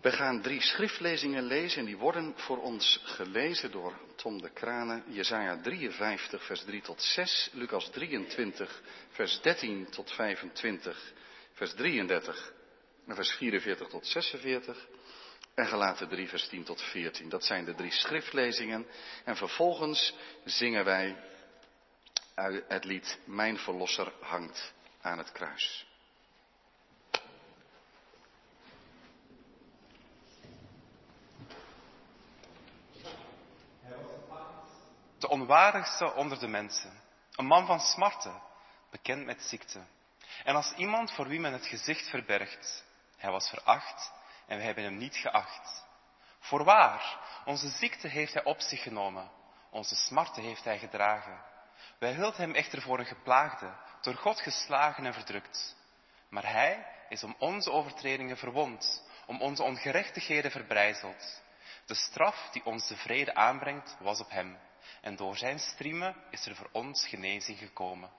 We gaan drie schriftlezingen lezen en die worden voor ons gelezen door Tom de Kranen. Jezaja 53 vers 3 tot 6, Lucas 23 vers 13 tot 25, vers 33 en vers 44 tot 46 en Gelaten 3 vers 10 tot 14. Dat zijn de drie schriftlezingen en vervolgens zingen wij het lied Mijn Verlosser hangt aan het kruis. De onwaardigste onder de mensen. Een man van smarten, bekend met ziekte. En als iemand voor wie men het gezicht verbergt. Hij was veracht en wij hebben hem niet geacht. Voorwaar, onze ziekte heeft hij op zich genomen. Onze smarten heeft hij gedragen. Wij hielden hem echter voor een geplaagde, door God geslagen en verdrukt. Maar hij is om onze overtredingen verwond, om onze ongerechtigheden verbrijzeld. De straf die ons de vrede aanbrengt, was op hem. En door zijn striemen is er voor ons genezing gekomen.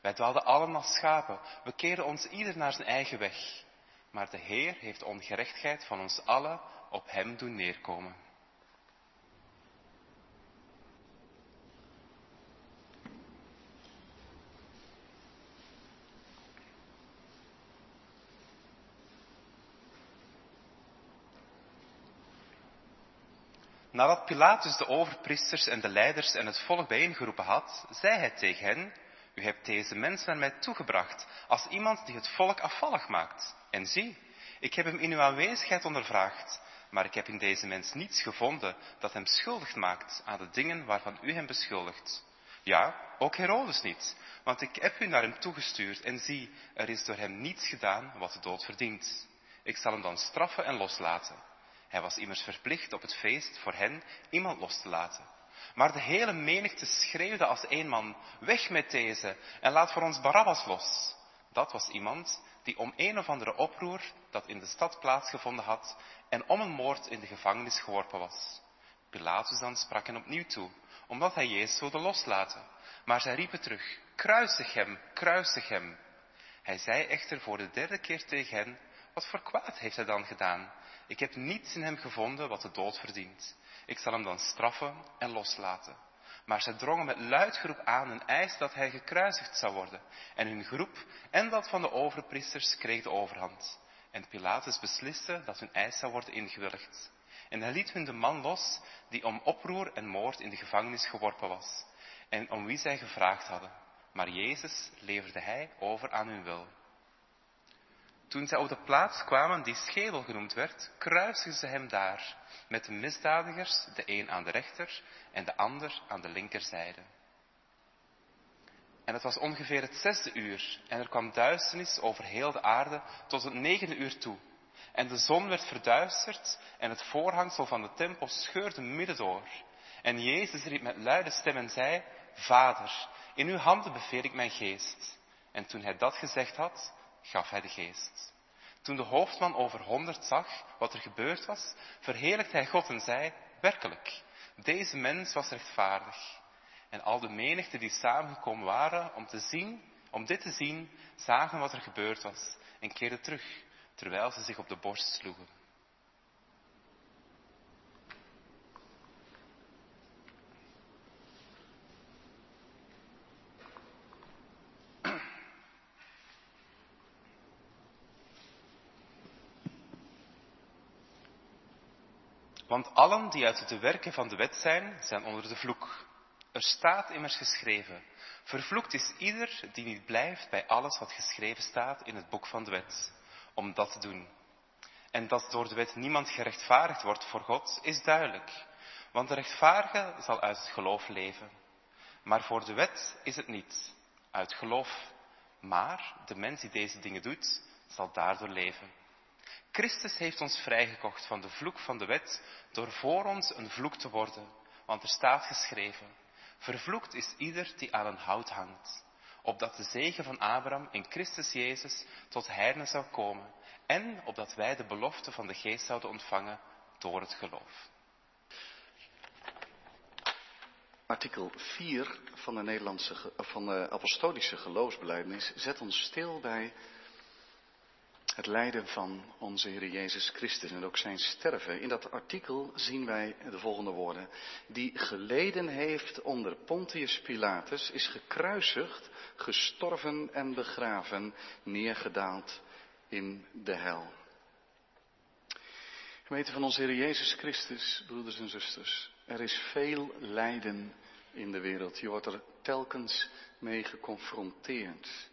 Wij dwaalden allen als schapen, we keerden ons ieder naar zijn eigen weg. Maar de Heer heeft ongerechtigheid van ons allen op hem doen neerkomen. Nadat Pilatus de overpriesters en de leiders en het volk bijeengeroepen had, zei hij tegen hen, u hebt deze mens naar mij toegebracht als iemand die het volk afvallig maakt. En zie, ik heb hem in uw aanwezigheid ondervraagd, maar ik heb in deze mens niets gevonden dat hem schuldig maakt aan de dingen waarvan u hem beschuldigt. Ja, ook Herodes niet, want ik heb u naar hem toegestuurd en zie, er is door hem niets gedaan wat de dood verdient. Ik zal hem dan straffen en loslaten. Hij was immers verplicht op het feest voor hen iemand los te laten. Maar de hele menigte schreeuwde als één man, weg met deze en laat voor ons Barabbas los. Dat was iemand die om een of andere oproer dat in de stad plaatsgevonden had en om een moord in de gevangenis geworpen was. Pilatus dan sprak hen opnieuw toe, omdat hij Jezus wilde loslaten. Maar zij riepen terug, kruisig hem, kruisig hem. Hij zei echter voor de derde keer tegen hen, wat voor kwaad heeft hij dan gedaan? Ik heb niets in hem gevonden wat de dood verdient. Ik zal hem dan straffen en loslaten. Maar zij drongen met luid geroep aan en eisten dat hij gekruisigd zou worden. En hun groep en dat van de overpriesters kreeg de overhand. En Pilatus besliste dat hun eis zou worden ingewilligd. En hij liet hun de man los die om oproer en moord in de gevangenis geworpen was. En om wie zij gevraagd hadden. Maar Jezus leverde hij over aan hun wil. Toen zij op de plaats kwamen die schedel genoemd werd, kruisten ze hem daar, met de misdadigers, de een aan de rechter en de ander aan de linkerzijde. En het was ongeveer het zesde uur, en er kwam duisternis over heel de aarde tot het negende uur toe. En de zon werd verduisterd, en het voorhangsel van de tempel scheurde midden door. En Jezus riep met luide stem en zei, Vader, in uw handen beveel ik mijn geest. En toen hij dat gezegd had, gaf hij de geest. Toen de hoofdman over honderd zag wat er gebeurd was, verheerlijkte hij God en zei, werkelijk, deze mens was rechtvaardig. En al de menigte die samengekomen waren om te zien, om dit te zien, zagen wat er gebeurd was en keerden terug, terwijl ze zich op de borst sloegen. Want allen die uit de werken van de wet zijn, zijn onder de vloek. Er staat immers geschreven, vervloekt is ieder die niet blijft bij alles wat geschreven staat in het boek van de wet, om dat te doen. En dat door de wet niemand gerechtvaardigd wordt voor God, is duidelijk, want de rechtvaardige zal uit het geloof leven. Maar voor de wet is het niet, uit geloof. Maar de mens die deze dingen doet, zal daardoor leven. Christus heeft ons vrijgekocht van de vloek van de wet door voor ons een vloek te worden. Want er staat geschreven, vervloekt is ieder die aan een hout hangt. Opdat de zegen van Abraham in Christus Jezus tot heiden zou komen. En opdat wij de belofte van de geest zouden ontvangen door het geloof. Artikel 4 van de, Nederlandse, van de apostolische geloofsbelijdenis zet ons stil bij Het lijden van onze Heer Jezus Christus en ook zijn sterven. In dat artikel zien wij de volgende woorden. Die geleden heeft onder Pontius Pilatus, is gekruisigd, gestorven en begraven, neergedaald in de hel. Gemeente van onze Heer Jezus Christus, broeders en zusters, er is veel lijden in de wereld. Je wordt er telkens mee geconfronteerd.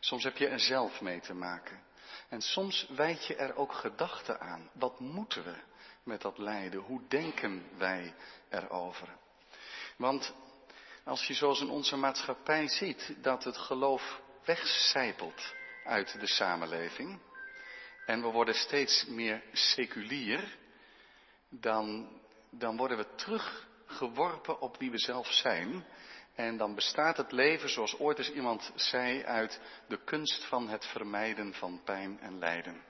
Soms heb je er zelf mee te maken. En soms wijd je er ook gedachten aan. Wat moeten we met dat lijden? Hoe denken wij erover? Want als je zoals in onze maatschappij ziet dat het geloof wegcijpelt uit de samenleving en we worden steeds meer seculier, dan, dan worden we teruggeworpen op wie we zelf zijn en dan bestaat het leven, zoals ooit eens iemand zei, uit de kunst van het vermijden van pijn en lijden.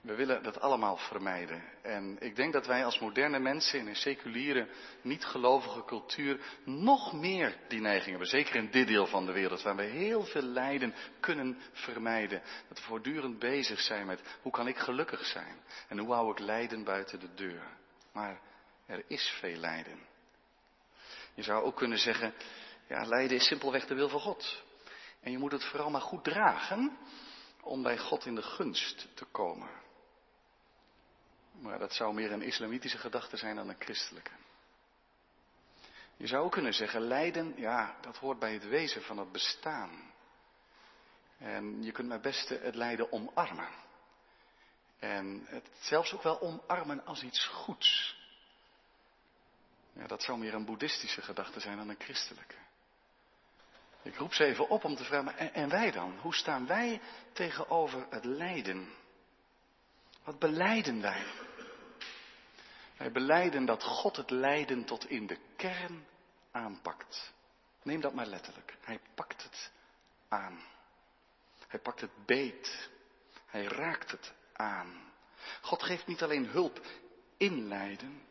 We willen dat allemaal vermijden. En ik denk dat wij als moderne mensen in een seculiere, niet-gelovige cultuur nog meer die neiging hebben. Zeker in dit deel van de wereld, waar we heel veel lijden kunnen vermijden. Dat we voortdurend bezig zijn met hoe kan ik gelukkig zijn? En hoe hou ik lijden buiten de deur? Maar er is veel lijden. Je zou ook kunnen zeggen, ja, lijden is simpelweg de wil van God. En je moet het vooral maar goed dragen om bij God in de gunst te komen. Maar dat zou meer een islamitische gedachte zijn dan een christelijke. Je zou ook kunnen zeggen, lijden, ja, dat hoort bij het wezen van het bestaan. En je kunt maar beste het lijden omarmen. En het zelfs ook wel omarmen als iets goeds. Ja, dat zou meer een boeddhistische gedachte zijn dan een christelijke. Ik roep ze even op om te vragen, en, en wij dan? Hoe staan wij tegenover het lijden? Wat beleiden wij? Wij beleiden dat God het lijden tot in de kern aanpakt. Neem dat maar letterlijk. Hij pakt het aan. Hij pakt het beet. Hij raakt het aan. God geeft niet alleen hulp in lijden,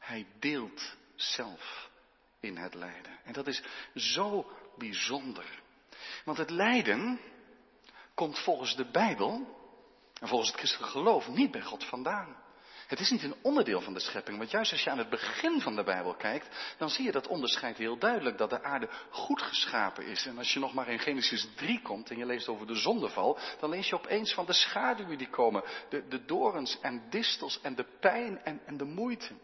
hij deelt zelf in het lijden. En dat is zo bijzonder. Want het lijden komt volgens de Bijbel en volgens het christelijk geloof niet bij God vandaan. Het is niet een onderdeel van de schepping, want juist als je aan het begin van de Bijbel kijkt, dan zie je dat onderscheid heel duidelijk, dat de aarde goed geschapen is. En als je nog maar in Genesis 3 komt en je leest over de zondeval, dan lees je opeens van de schaduwen die komen, de, de dorens en distels en de pijn en, en de moeite.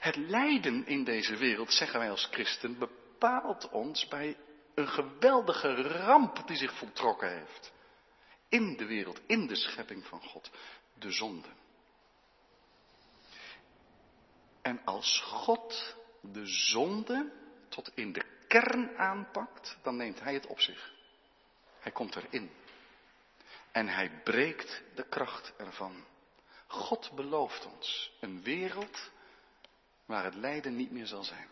Het lijden in deze wereld, zeggen wij als christen, bepaalt ons bij een geweldige ramp die zich voltrokken heeft. In de wereld, in de schepping van God, de zonde. En als God de zonde tot in de kern aanpakt, dan neemt Hij het op zich. Hij komt erin. En Hij breekt de kracht ervan. God belooft ons een wereld waar het lijden niet meer zal zijn.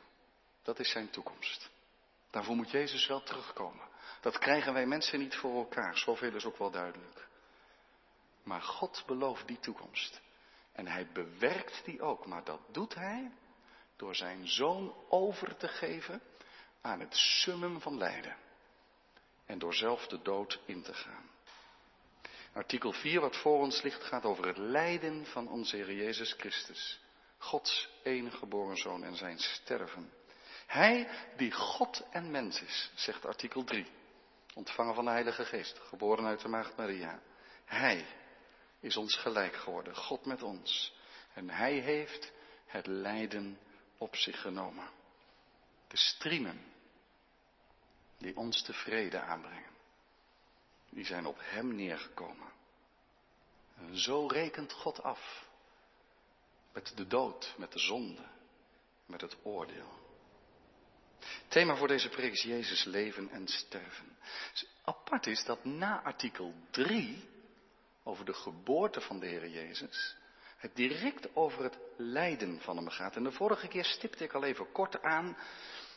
Dat is zijn toekomst. Daarvoor moet Jezus wel terugkomen. Dat krijgen wij mensen niet voor elkaar, zoveel is ook wel duidelijk. Maar God belooft die toekomst. En hij bewerkt die ook, maar dat doet hij door zijn zoon over te geven aan het summum van lijden. En door zelf de dood in te gaan. Artikel 4 wat voor ons ligt gaat over het lijden van onze Heer Jezus Christus. Gods enige geboren zoon en zijn sterven. Hij die God en mens is, zegt artikel 3. Ontvangen van de Heilige Geest, geboren uit de Maagd Maria. Hij is ons gelijk geworden, God met ons. En hij heeft het lijden op zich genomen. De striemen die ons tevreden aanbrengen, die zijn op hem neergekomen. En zo rekent God af met de dood, met de zonde, met het oordeel. Thema voor deze preek is Jezus leven en sterven. Dus apart is dat na artikel 3 over de geboorte van de Heer Jezus, het direct over het lijden van hem gaat. En de vorige keer stipte ik al even kort aan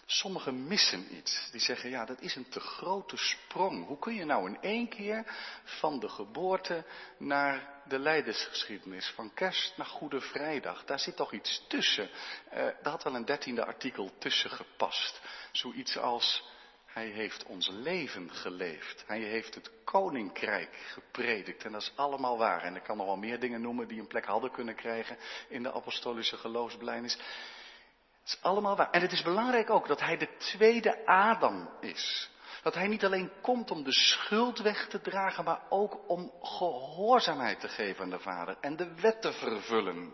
Sommigen missen iets. Die zeggen, ja, dat is een te grote sprong. Hoe kun je nou in één keer van de geboorte naar de leidersgeschiedenis, van kerst naar Goede Vrijdag, daar zit toch iets tussen. Daar had wel een dertiende artikel tussen gepast. Zoiets als, Hij heeft ons leven geleefd. Hij heeft het koninkrijk gepredikt. En dat is allemaal waar. En ik kan nog wel meer dingen noemen die een plek hadden kunnen krijgen in de apostolische geloofsbelijdenis. Het is allemaal waar. En het is belangrijk ook dat hij de tweede Adam is. Dat hij niet alleen komt om de schuld weg te dragen, maar ook om gehoorzaamheid te geven aan de Vader en de wet te vervullen.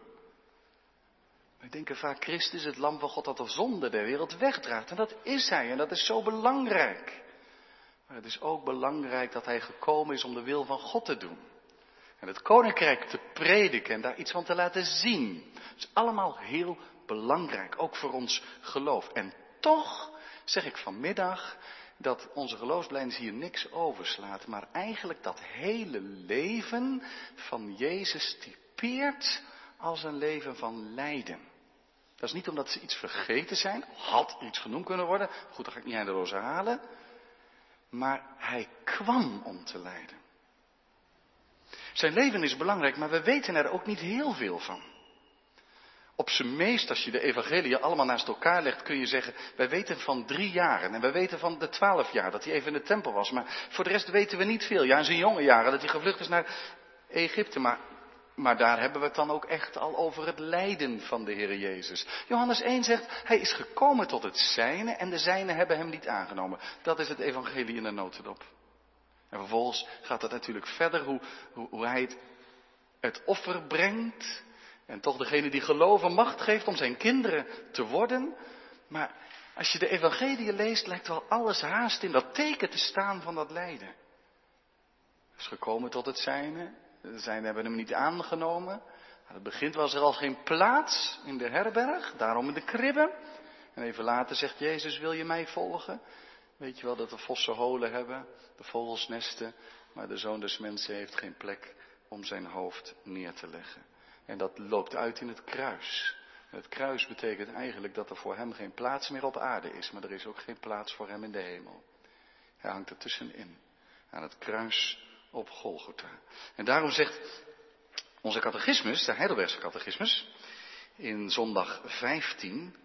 Wij denken vaak, Christus, het lam van God dat de zonde der wereld wegdraagt. En dat is hij en dat is zo belangrijk. Maar het is ook belangrijk dat hij gekomen is om de wil van God te doen. En het koninkrijk te prediken en daar iets van te laten zien. Dat is allemaal heel belangrijk, ook voor ons geloof. En toch zeg ik vanmiddag dat onze geloofsblijdenis hier niks overslaat, maar eigenlijk dat hele leven van Jezus typeert als een leven van lijden. Dat is niet omdat ze iets vergeten zijn, had iets genoemd kunnen worden, goed, dan ga ik niet eindeloos halen, maar hij kwam om te lijden. Zijn leven is belangrijk, maar we weten er ook niet heel veel van. Op zijn meest, als je de evangelie allemaal naast elkaar legt, kun je zeggen, wij weten van drie jaren en wij weten van de twaalf jaar dat hij even in de tempel was. Maar voor de rest weten we niet veel. Ja, in zijn jonge jaren dat hij gevlucht is naar Egypte. Maar, maar daar hebben we het dan ook echt al over het lijden van de Heer Jezus. Johannes 1 zegt, hij is gekomen tot het zijne en de zijnen hebben hem niet aangenomen. Dat is het evangelie in de notendop. En vervolgens gaat het natuurlijk verder hoe, hoe, hoe hij het, het offer brengt en toch degene die geloven macht geeft om zijn kinderen te worden. Maar als je de evangelie leest, lijkt wel alles haast in dat teken te staan van dat lijden. Is gekomen tot het zijne. De zijnen hebben hem niet aangenomen. Het begint was er al geen plaats in de herberg, daarom in de kribben. En even later zegt Jezus, wil je mij volgen? Weet je wel dat de vossen holen hebben, de vogels nesten, maar de zoon des mensen heeft geen plek om zijn hoofd neer te leggen. En dat loopt uit in het kruis. het kruis betekent eigenlijk dat er voor hem geen plaats meer op aarde is, maar er is ook geen plaats voor hem in de hemel. Hij hangt er tussenin, aan het kruis op Golgotha. En daarom zegt onze catechismus, de Heidelbergse catechismus, in zondag 15,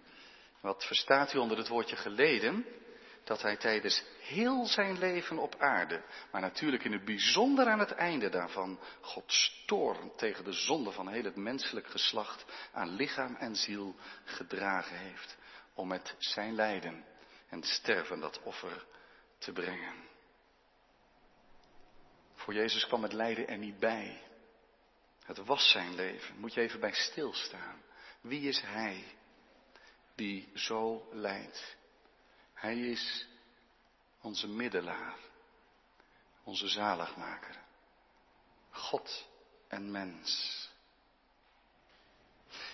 wat verstaat u onder het woordje geleden? Dat hij tijdens heel zijn leven op aarde, maar natuurlijk in het bijzonder aan het einde daarvan, Gods toorn tegen de zonde van heel het menselijk geslacht aan lichaam en ziel gedragen heeft, om met zijn lijden en sterven dat offer te brengen. Voor Jezus kwam het lijden er niet bij. Het was zijn leven. Moet je even bij stilstaan. Wie is hij die zo lijdt? Hij is onze middelaar, onze zaligmaker, God en mens.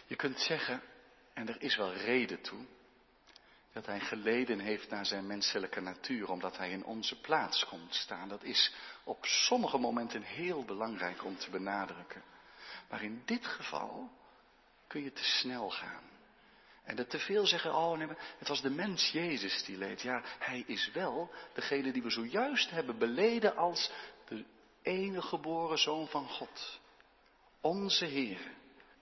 Je kunt zeggen, en er is wel reden toe, dat hij geleden heeft naar zijn menselijke natuur, omdat hij in onze plaats komt staan. Dat is op sommige momenten heel belangrijk om te benadrukken. Maar in dit geval kun je te snel gaan. En dat te veel zeggen, oh nee, het was de mens Jezus die leed. Ja, hij is wel degene die we zojuist hebben beleden als de enige geboren zoon van God. Onze Heer,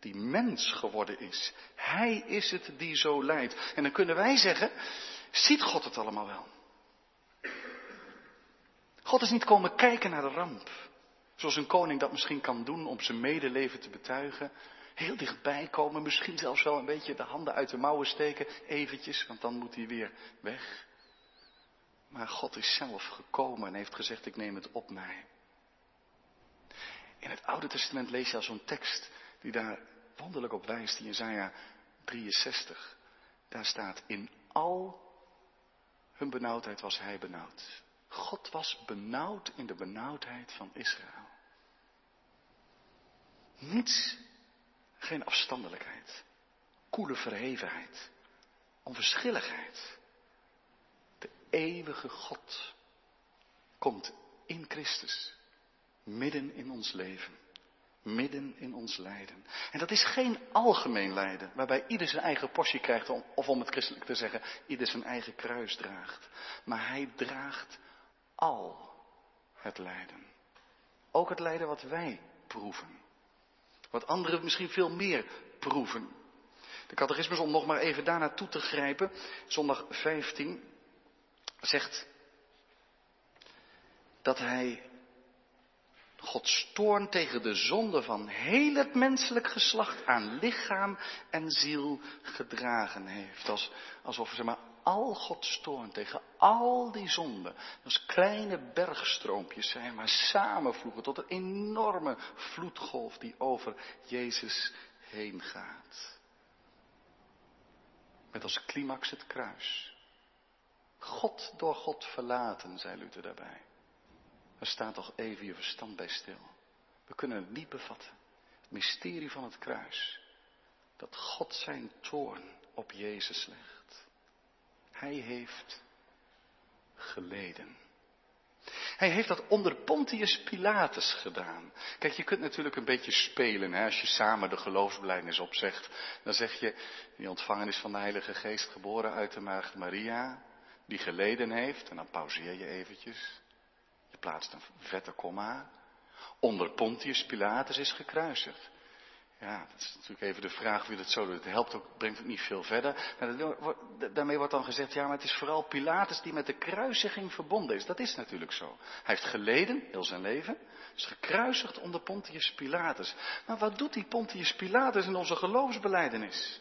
die mens geworden is. Hij is het die zo leidt. En dan kunnen wij zeggen, ziet God het allemaal wel? God is niet komen kijken naar de ramp. Zoals een koning dat misschien kan doen om zijn medeleven te betuigen heel dichtbij komen, misschien zelfs wel een beetje de handen uit de mouwen steken, eventjes, want dan moet hij weer weg. Maar God is zelf gekomen en heeft gezegd, ik neem het op mij. In het Oude Testament lees je al zo'n tekst die daar wonderlijk op wijst, in Jezaja 63. Daar staat, in al hun benauwdheid was hij benauwd. God was benauwd in de benauwdheid van Israël. Niets geen afstandelijkheid, koele verhevenheid, onverschilligheid. De eeuwige God komt in Christus, midden in ons leven, midden in ons lijden. En dat is geen algemeen lijden, waarbij ieder zijn eigen portie krijgt, of om het christelijk te zeggen, ieder zijn eigen kruis draagt. Maar hij draagt al het lijden. Ook het lijden wat wij proeven. Wat anderen misschien veel meer proeven. De catechismus, om nog maar even daar naartoe te grijpen, zondag 15, zegt dat hij Gods toorn tegen de zonde van heel het menselijk geslacht aan lichaam en ziel gedragen heeft. Als, alsof zeg maar, al Gods toorn tegen al die zonden, als kleine bergstroompjes zijn, maar samenvloegen tot een enorme vloedgolf die over Jezus heen gaat. Met als climax het kruis. God door God verlaten, zei Luther daarbij. Er staat toch even je verstand bij stil. We kunnen het niet bevatten. Het mysterie van het kruis. Dat God zijn toorn op Jezus legt. Hij heeft geleden. Hij heeft dat onder Pontius Pilatus gedaan. Kijk, je kunt natuurlijk een beetje spelen. Hè? Als je samen de geloofsbelijdenis opzegt, dan zeg je, die ontvangen is van de Heilige Geest, geboren uit de Maagd Maria, die geleden heeft. En dan pauzeer je eventjes. Je plaatst een vette komma. Onder Pontius Pilatus is gekruisigd. Ja, dat is natuurlijk even de vraag wie dat zo doet. Het helpt ook, brengt het niet veel verder. Daarmee wordt dan gezegd, ja, maar het is vooral Pilatus die met de kruisiging verbonden is. Dat is natuurlijk zo. Hij heeft geleden, heel zijn leven, is gekruisigd onder Pontius Pilatus. Maar wat doet die Pontius Pilatus in onze geloofsbeleidenis?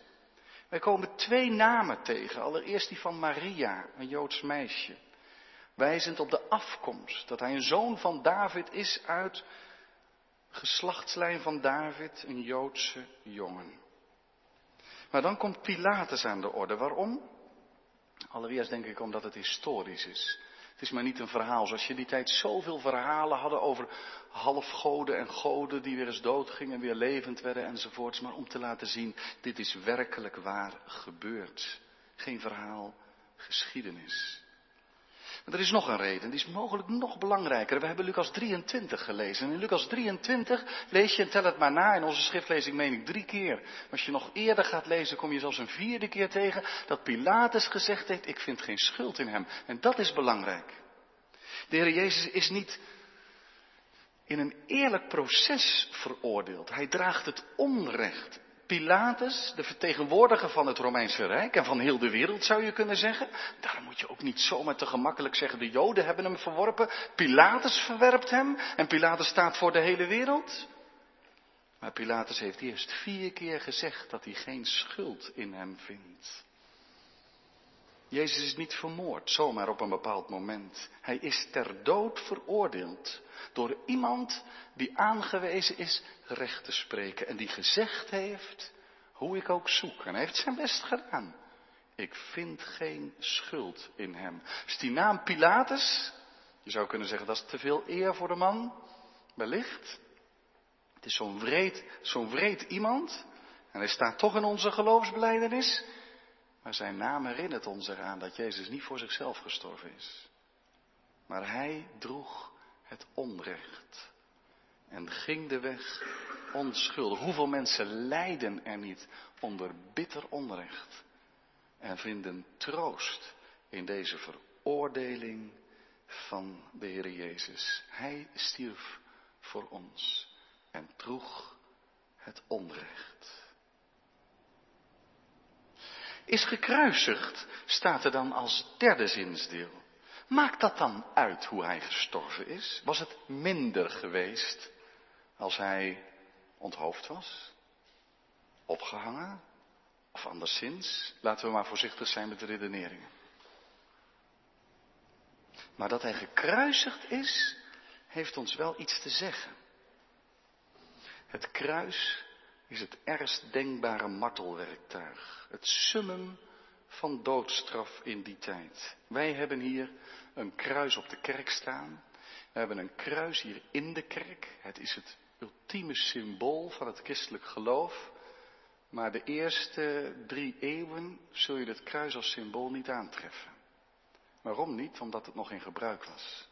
Wij komen twee namen tegen. Allereerst die van Maria, een Joods meisje. Wijzend op de afkomst, dat hij een zoon van David is uit geslachtslijn van David, een Joodse jongen. Maar dan komt Pilatus aan de orde. Waarom? Allereerst denk ik omdat het historisch is. Het is maar niet een verhaal. Zoals je die tijd zoveel verhalen hadden over halfgoden en goden die weer eens doodgingen, weer levend werden enzovoorts. Maar om te laten zien, dit is werkelijk waar gebeurd. Geen verhaal, geschiedenis. Maar er is nog een reden, die is mogelijk nog belangrijker. We hebben Lucas 23 gelezen. En in Lucas 23 lees je, en tel het maar na, in onze schriftlezing meen ik drie keer. Als je nog eerder gaat lezen, kom je zelfs een vierde keer tegen dat Pilatus gezegd heeft, ik vind geen schuld in hem. En dat is belangrijk. De Heer Jezus is niet in een eerlijk proces veroordeeld. Hij draagt het onrecht Pilatus, de vertegenwoordiger van het Romeinse Rijk en van heel de wereld zou je kunnen zeggen. Daarom moet je ook niet zomaar te gemakkelijk zeggen, de Joden hebben hem verworpen, Pilatus verwerpt hem en Pilatus staat voor de hele wereld. Maar Pilatus heeft eerst vier keer gezegd dat hij geen schuld in hem vindt. Jezus is niet vermoord zomaar op een bepaald moment. Hij is ter dood veroordeeld door iemand die aangewezen is recht te spreken en die gezegd heeft hoe ik ook zoek. En hij heeft zijn best gedaan. Ik vind geen schuld in hem. Dus die naam Pilatus, je zou kunnen zeggen dat is te veel eer voor de man, wellicht. Het is zo'n wreed, zo'n wreed iemand. En hij staat toch in onze geloofsbeleidenis. Maar zijn naam herinnert ons eraan dat Jezus niet voor zichzelf gestorven is. Maar hij droeg het onrecht. En ging de weg onschuldig. Hoeveel mensen lijden er niet onder bitter onrecht. En vinden troost in deze veroordeling van de Heer Jezus. Hij stierf voor ons en droeg het onrecht is gekruisigd, staat er dan als derde zinsdeel. Maakt dat dan uit hoe hij gestorven is? Was het minder geweest als hij onthoofd was? Opgehangen? Of anderszins? Laten we maar voorzichtig zijn met de redeneringen. Maar dat hij gekruisigd is, heeft ons wel iets te zeggen. Het kruis is het ergst denkbare martelwerktuig. Het summum van doodstraf in die tijd. Wij hebben hier een kruis op de kerk staan. We hebben een kruis hier in de kerk. Het is het ultieme symbool van het christelijk geloof. Maar de eerste drie eeuwen zul je het kruis als symbool niet aantreffen. Waarom niet? Omdat het nog in gebruik was.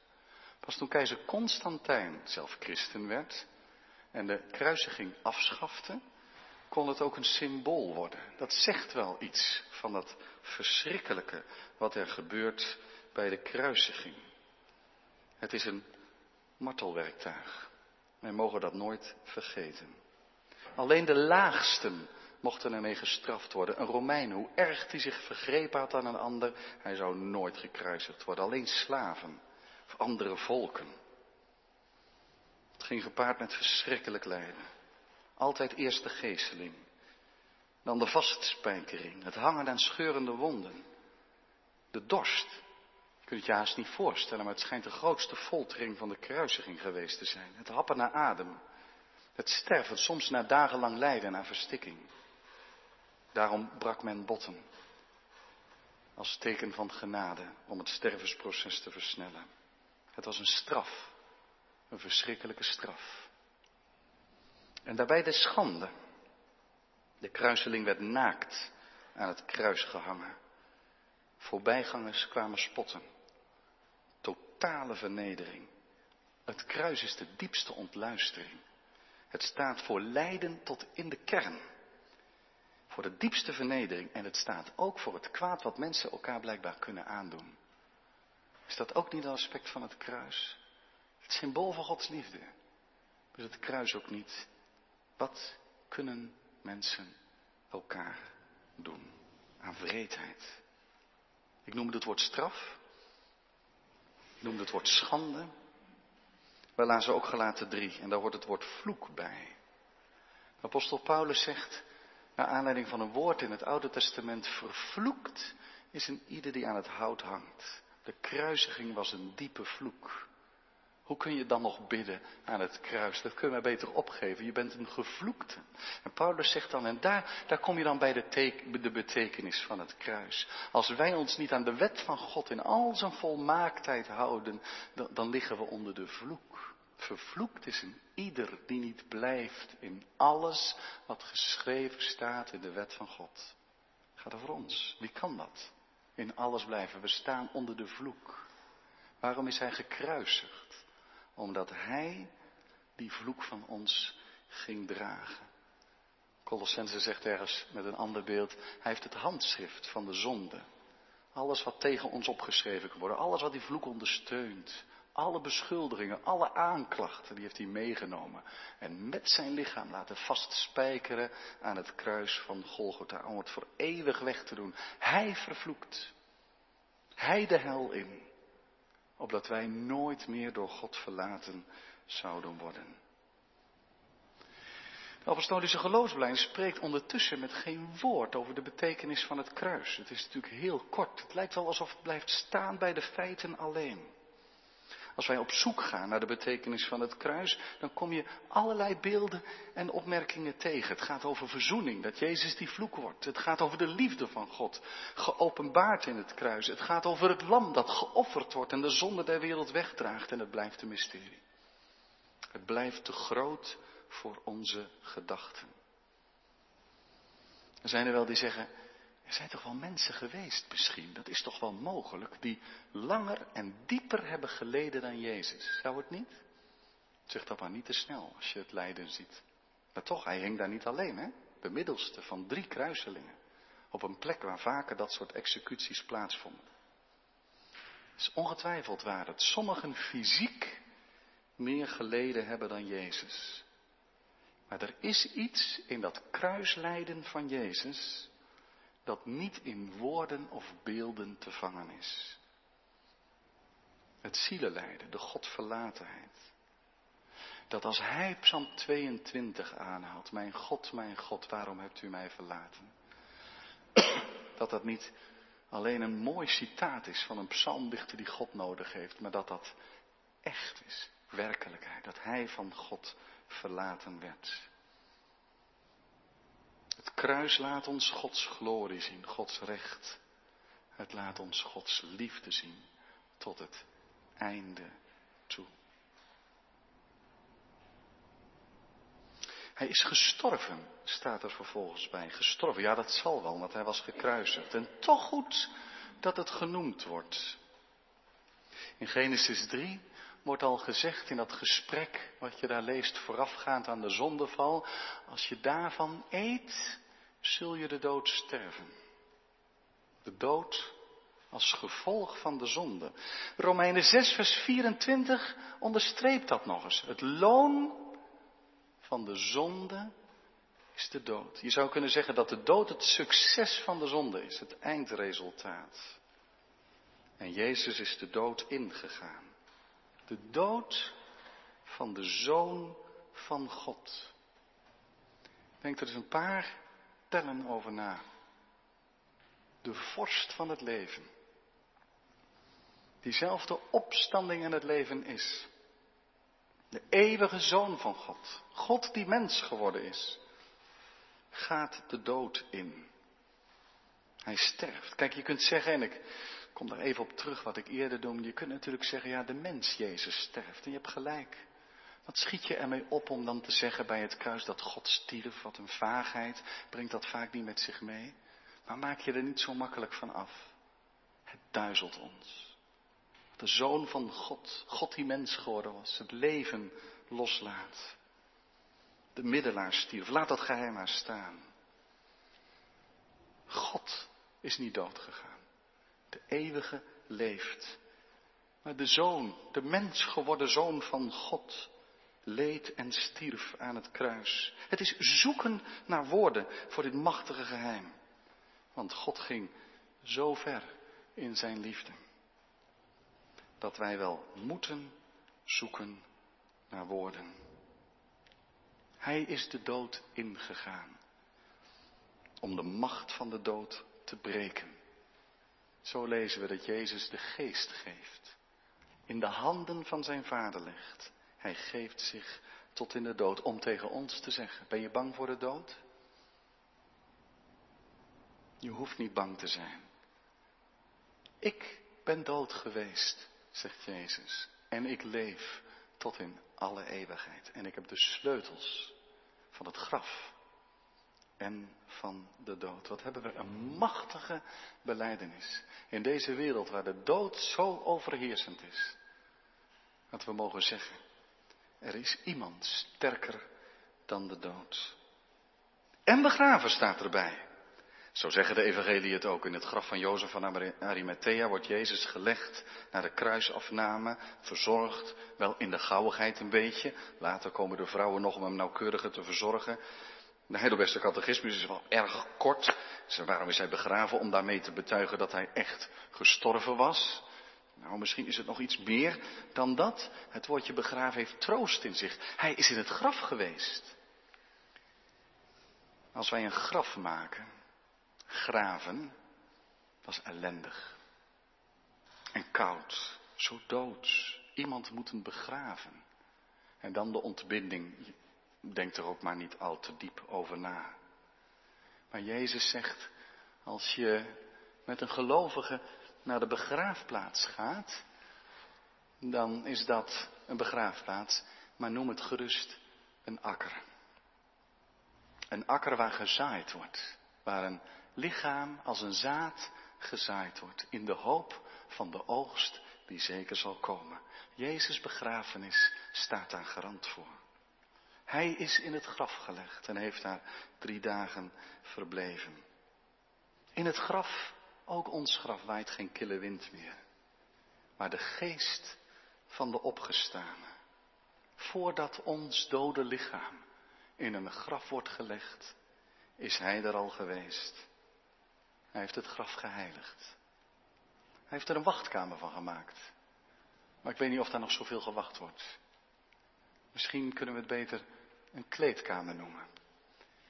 Pas toen keizer Constantijn zelf christen werd, en de kruisiging afschafte, kon het ook een symbool worden. Dat zegt wel iets van dat verschrikkelijke wat er gebeurt bij de kruisiging. Het is een martelwerktuig. Wij mogen dat nooit vergeten. Alleen de laagsten mochten ermee gestraft worden. Een Romein, hoe erg hij zich vergrepen had aan een ander, hij zou nooit gekruisigd worden. Alleen slaven. andere volken. Ging gepaard met verschrikkelijk lijden. Altijd eerst de geesteling, dan de vastspijkering, het hangen aan scheurende wonden, de dorst. Je kunt het je haast niet voorstellen, maar het schijnt de grootste foltering van de kruisiging geweest te zijn. Het happen naar adem, het sterven, soms na dagenlang lijden aan verstikking. Daarom brak men botten. Als teken van genade om het stervensproces te versnellen. Het was een straf. Een verschrikkelijke straf. En daarbij de schande. De kruiseling werd naakt aan het kruis gehangen. Voorbijgangers kwamen spotten. Totale vernedering. Het kruis is de diepste ontluistering. Het staat voor lijden tot in de kern. Voor de diepste vernedering. En het staat ook voor het kwaad wat mensen elkaar blijkbaar kunnen aandoen. Is dat ook niet een aspect van het kruis? Het symbool van Gods liefde. Is het kruis ook niet? Wat kunnen mensen elkaar doen aan vreedheid? Ik noemde het woord straf. Ik noemde het woord schande. We lazen ook gelaten drie en daar hoort het woord vloek bij. Apostel Paulus zegt, naar aanleiding van een woord in het Oude Testament, vervloekt is een ieder die aan het hout hangt. De kruisiging was een diepe vloek. Hoe kun je dan nog bidden aan het kruis? Dat kun je maar beter opgeven. Je bent een gevloekte. En Paulus zegt dan, en daar, daar kom je dan bij de, de betekenis van het kruis. Als wij ons niet aan de wet van God in al zijn volmaaktheid houden, dan, dan liggen we onder de vloek. Vervloekt is een ieder die niet blijft in alles wat geschreven staat in de wet van God. Gaat over ons. Wie kan dat? In alles blijven. We staan onder de vloek. Waarom is hij gekruisigd? Omdat hij die vloek van ons ging dragen. Colossense zegt ergens met een ander beeld, hij heeft het handschrift van de zonde. Alles wat tegen ons opgeschreven kan worden, alles wat die vloek ondersteunt, alle beschuldigingen, alle aanklachten, die heeft hij meegenomen. En met zijn lichaam laten vastspijkeren aan het kruis van Golgotha, om het voor eeuwig weg te doen. Hij vervloekt. Hij de hel in opdat wij nooit meer door God verlaten zouden worden. De apostolische geloofsbeleid spreekt ondertussen met geen woord over de betekenis van het kruis. Het is natuurlijk heel kort. Het lijkt wel alsof het blijft staan bij de feiten alleen. Als wij op zoek gaan naar de betekenis van het kruis, dan kom je allerlei beelden en opmerkingen tegen. Het gaat over verzoening, dat Jezus die vloek wordt. Het gaat over de liefde van God, geopenbaard in het kruis. Het gaat over het lam dat geofferd wordt en de zonde der wereld wegdraagt. En het blijft een mysterie. Het blijft te groot voor onze gedachten. Er zijn er wel die zeggen, er zijn toch wel mensen geweest misschien, dat is toch wel mogelijk, die langer en dieper hebben geleden dan Jezus. Zou het niet? Zeg dat maar niet te snel als je het lijden ziet. Maar toch, hij hing daar niet alleen, hè? De middelste van drie kruiselingen. Op een plek waar vaker dat soort executies plaatsvonden. Het is ongetwijfeld waar dat sommigen fysiek meer geleden hebben dan Jezus. Maar er is iets in dat kruislijden van Jezus dat niet in woorden of beelden te vangen is. Het zielenlijden, de Godverlatenheid. Dat als hij Psalm 22 aanhaalt, mijn God, mijn God, waarom hebt u mij verlaten? Dat dat niet alleen een mooi citaat is van een psalmdichter die God nodig heeft, maar dat dat echt is, werkelijkheid, dat hij van God verlaten werd. Het kruis laat ons Gods glorie zien, Gods recht. Het laat ons Gods liefde zien tot het einde toe. Hij is gestorven, staat er vervolgens bij. Gestorven, ja dat zal wel, want hij was gekruisigd. En toch goed dat het genoemd wordt. In Genesis 3 wordt al gezegd in dat gesprek wat je daar leest voorafgaand aan de zondeval, als je daarvan eet, zul je de dood sterven. De dood als gevolg van de zonde. Romeinen 6, vers 24 onderstreept dat nog eens. Het loon van de zonde is de dood. Je zou kunnen zeggen dat de dood het succes van de zonde is, het eindresultaat. En Jezus is de dood ingegaan. De dood van de Zoon van God. Denk er eens een paar tellen over na. De vorst van het leven. Diezelfde opstanding in het leven is. De eeuwige Zoon van God. God die mens geworden is. Gaat de dood in. Hij sterft. Kijk, je kunt zeggen, en ik kom daar even op terug wat ik eerder noemde. Je kunt natuurlijk zeggen, ja, de mens Jezus sterft. En je hebt gelijk. Wat schiet je ermee op om dan te zeggen bij het kruis dat God stierf? Wat een vaagheid. Brengt dat vaak niet met zich mee? Maar maak je er niet zo makkelijk van af. Het duizelt ons. De zoon van God, God die mens geworden was, het leven loslaat. De middelaar stierf. Laat dat geheim maar staan. God is niet dood gegaan. De eeuwige leeft. Maar de zoon, de mens geworden zoon van God, leed en stierf aan het kruis. Het is zoeken naar woorden voor dit machtige geheim. Want God ging zo ver in zijn liefde. Dat wij wel moeten zoeken naar woorden. Hij is de dood ingegaan. Om de macht van de dood te breken. Zo lezen we dat Jezus de geest geeft. In de handen van zijn vader legt. Hij geeft zich tot in de dood om tegen ons te zeggen, ben je bang voor de dood? Je hoeft niet bang te zijn. Ik ben dood geweest, zegt Jezus, en ik leef tot in alle eeuwigheid. En ik heb de sleutels van het graf en van de dood. Wat hebben we een machtige beleidenis in deze wereld waar de dood zo overheersend is. Dat we mogen zeggen, er is iemand sterker dan de dood. En begraven staat erbij. Zo zeggen de evangelie het ook. In het graf van Jozef van Arimathea wordt Jezus gelegd naar de kruisafname, verzorgd, wel in de gauwigheid een beetje. Later komen de vrouwen nog om hem nauwkeuriger te verzorgen. De Heidelbergse catechismus is wel erg kort. waarom is hij begraven? Om daarmee te betuigen dat hij echt gestorven was. Nou, misschien is het nog iets meer dan dat. Het woordje begraven heeft troost in zich. Hij is in het graf geweest. Als wij een graf maken, graven, is ellendig. En koud, zo doods. Iemand moeten begraven. En dan de ontbinding. Denk er ook maar niet al te diep over na. Maar Jezus zegt, als je met een gelovige naar de begraafplaats gaat, dan is dat een begraafplaats, maar noem het gerust een akker. Een akker waar gezaaid wordt, waar een lichaam als een zaad gezaaid wordt, in de hoop van de oogst die zeker zal komen. Jezus' begrafenis staat daar garant voor. Hij is in het graf gelegd en heeft daar drie dagen verbleven. In het graf ook ons graf waait geen kille wind meer. Maar de geest van de opgestane. Voordat ons dode lichaam in een graf wordt gelegd, is hij er al geweest. Hij heeft het graf geheiligd. Hij heeft er een wachtkamer van gemaakt. Maar ik weet niet of daar nog zoveel gewacht wordt. Misschien kunnen we het beter een kleedkamer noemen.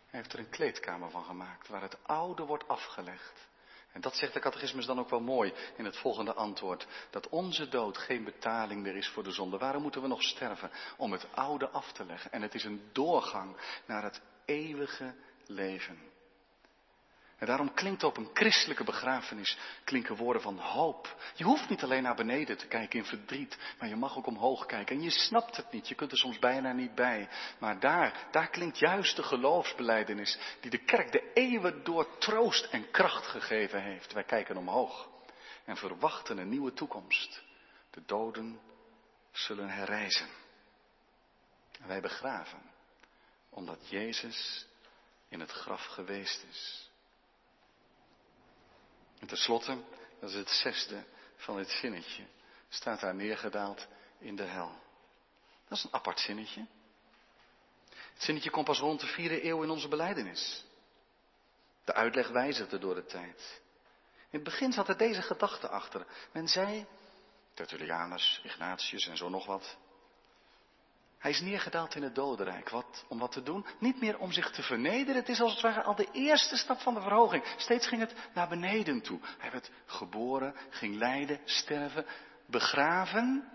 Hij heeft er een kleedkamer van gemaakt waar het oude wordt afgelegd en dat zegt de catechismus dan ook wel mooi in het volgende antwoord. Dat onze dood geen betaling meer is voor de zonde. Waarom moeten we nog sterven? Om het oude af te leggen. En het is een doorgang naar het eeuwige leven. En daarom klinkt op een christelijke begrafenis klinken woorden van hoop. Je hoeft niet alleen naar beneden te kijken in verdriet, maar je mag ook omhoog kijken. En je snapt het niet, je kunt er soms bijna niet bij. Maar daar, daar klinkt juist de geloofsbeleidenis die de kerk de eeuwen door troost en kracht gegeven heeft. Wij kijken omhoog en verwachten een nieuwe toekomst. De doden zullen herrijzen. En wij begraven, omdat Jezus in het graf geweest is. En tenslotte, dat is het zesde van dit zinnetje, staat daar neergedaald in de hel. Dat is een apart zinnetje. Het zinnetje komt pas rond de vierde eeuw in onze beleidenis. De uitleg wijzigde door de tijd. In het begin zat er deze gedachte achter. Men zei, Tertullianus, Ignatius en zo nog wat. Hij is neergedaald in het dodenrijk. Wat, om wat te doen? Niet meer om zich te vernederen. Het is als het ware al de eerste stap van de verhoging. Steeds ging het naar beneden toe. Hij werd geboren, ging lijden, sterven, begraven.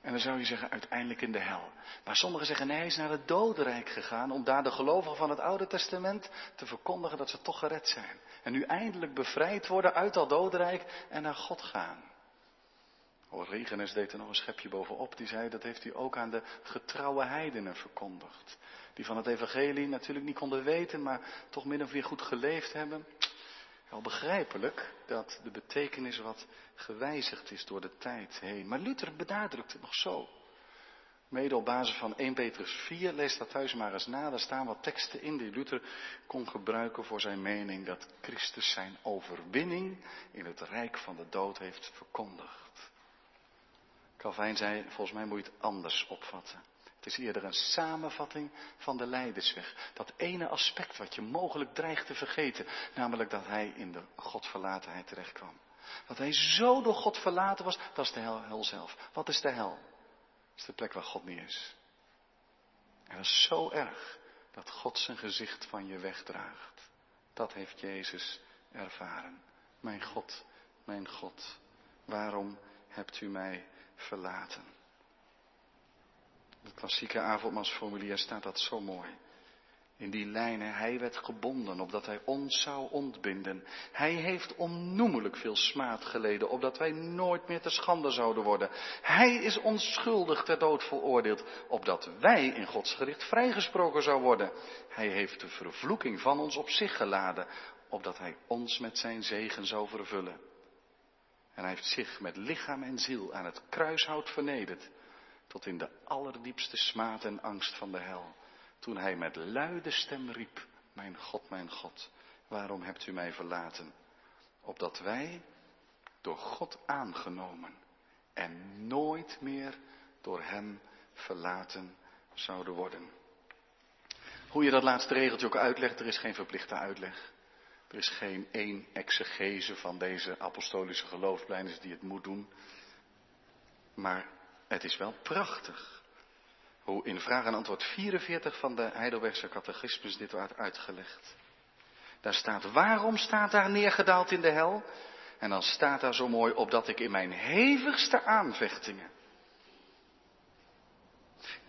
En dan zou je zeggen uiteindelijk in de hel. Maar sommigen zeggen nee, hij is naar het dodenrijk gegaan om daar de gelovigen van het Oude Testament te verkondigen dat ze toch gered zijn. En nu eindelijk bevrijd worden uit dat dodenrijk en naar God gaan. Origenes deed er nog een schepje bovenop. Die zei dat heeft hij ook aan de getrouwe heidenen verkondigd. Die van het evangelie natuurlijk niet konden weten, maar toch min of meer goed geleefd hebben. Wel begrijpelijk dat de betekenis wat gewijzigd is door de tijd heen. Maar Luther benadrukt het nog zo. Mede op basis van 1 Petrus 4, lees dat thuis maar eens na. Daar staan wat teksten in die Luther kon gebruiken voor zijn mening dat Christus zijn overwinning in het rijk van de dood heeft verkondigd. Calvijn zei, volgens mij moet je het anders opvatten. Het is eerder een samenvatting van de leidersweg. Dat ene aspect wat je mogelijk dreigt te vergeten. Namelijk dat hij in de Godverlatenheid terechtkwam. Dat hij zo door God verlaten was, dat is de hel, zelf. Wat is de hel? Dat is de plek waar God niet is. En dat is zo erg dat God zijn gezicht van je wegdraagt. Dat heeft Jezus ervaren. Mijn God, mijn God, waarom hebt u mij verlaten. het klassieke avondmaalsformulier staat dat zo mooi. In die lijnen, hij werd gebonden, opdat hij ons zou ontbinden. Hij heeft onnoemelijk veel smaad geleden, opdat wij nooit meer te schande zouden worden. Hij is onschuldig ter dood veroordeeld, opdat wij in Gods gericht vrijgesproken zouden worden. Hij heeft de vervloeking van ons op zich geladen, opdat hij ons met zijn zegen zou vervullen. En hij heeft zich met lichaam en ziel aan het kruishout vernederd, tot in de allerdiepste smaad en angst van de hel. Toen hij met luide stem riep, mijn God, mijn God, waarom hebt u mij verlaten? Opdat wij door God aangenomen en nooit meer door hem verlaten zouden worden. Hoe je dat laatste regeltje ook uitlegt, er is geen verplichte uitleg. Er is geen één exegese van deze apostolische geloofsblijdenis die het moet doen. Maar het is wel prachtig hoe in vraag en antwoord 44 van de Heidelbergse catechismus dit wordt uitgelegd. Daar staat, waarom staat daar neergedaald in de hel? En dan staat daar zo mooi, opdat ik in mijn hevigste aanvechtingen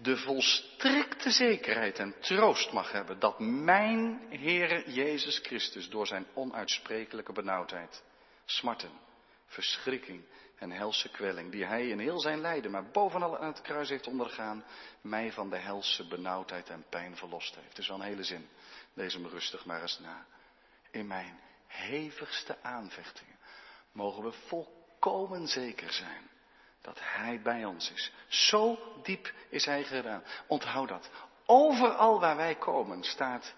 de volstrekte zekerheid en troost mag hebben dat mijn Heere Jezus Christus door zijn onuitsprekelijke benauwdheid, smarten, verschrikking en helse kwelling, die hij in heel zijn lijden, maar bovenal aan het kruis heeft ondergaan, mij van de helse benauwdheid en pijn verlost heeft. Is wel een hele zin. Lees hem rustig maar eens na. In mijn hevigste aanvechtingen mogen we volkomen zeker zijn dat Hij bij ons is. Zo diep is Hij gedaan. Onthoud dat. Overal waar wij komen staat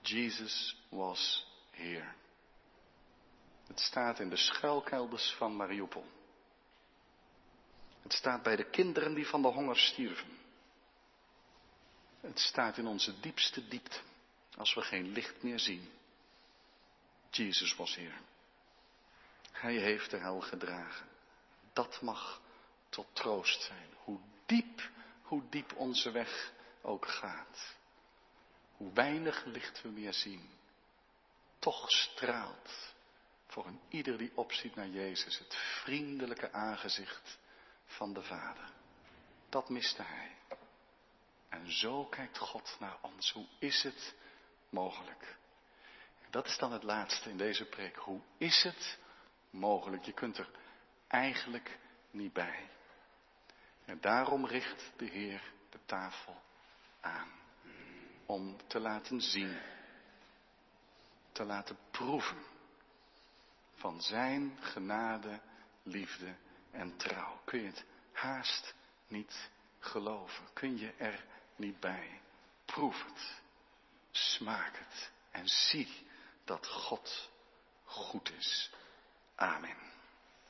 Jesus was here. Het staat in de schuilkelders van Mariupol. Het staat bij de kinderen die van de honger stierven. Het staat in onze diepste diepte, als we geen licht meer zien. Jesus was hier. Hij heeft de hel gedragen dat mag tot troost zijn. Hoe diep, hoe diep onze weg ook gaat. Hoe weinig licht we meer zien. Toch straalt voor een ieder die opziet naar Jezus het vriendelijke aangezicht van de Vader. Dat miste hij. En zo kijkt God naar ons. Hoe is het mogelijk? Dat is dan het laatste in deze preek. Hoe is het mogelijk? Je kunt er eigenlijk niet bij. En daarom richt de Heer de tafel aan. Om te laten zien, te laten proeven van Zijn genade, liefde en trouw. Kun je het haast niet geloven? Kun je er niet bij? Proef het, smaak het en zie dat God goed is. Amen.